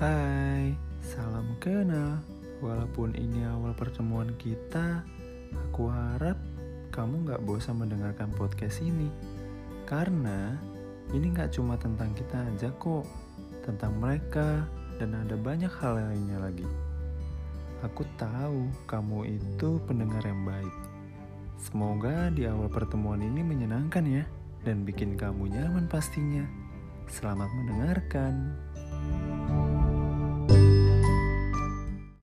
Hai, salam kenal. Walaupun ini awal pertemuan kita, aku harap kamu gak bosan mendengarkan podcast ini. Karena ini gak cuma tentang kita aja kok, tentang mereka, dan ada banyak hal lainnya lagi. Aku tahu kamu itu pendengar yang baik. Semoga di awal pertemuan ini menyenangkan ya, dan bikin kamu nyaman pastinya. Selamat mendengarkan.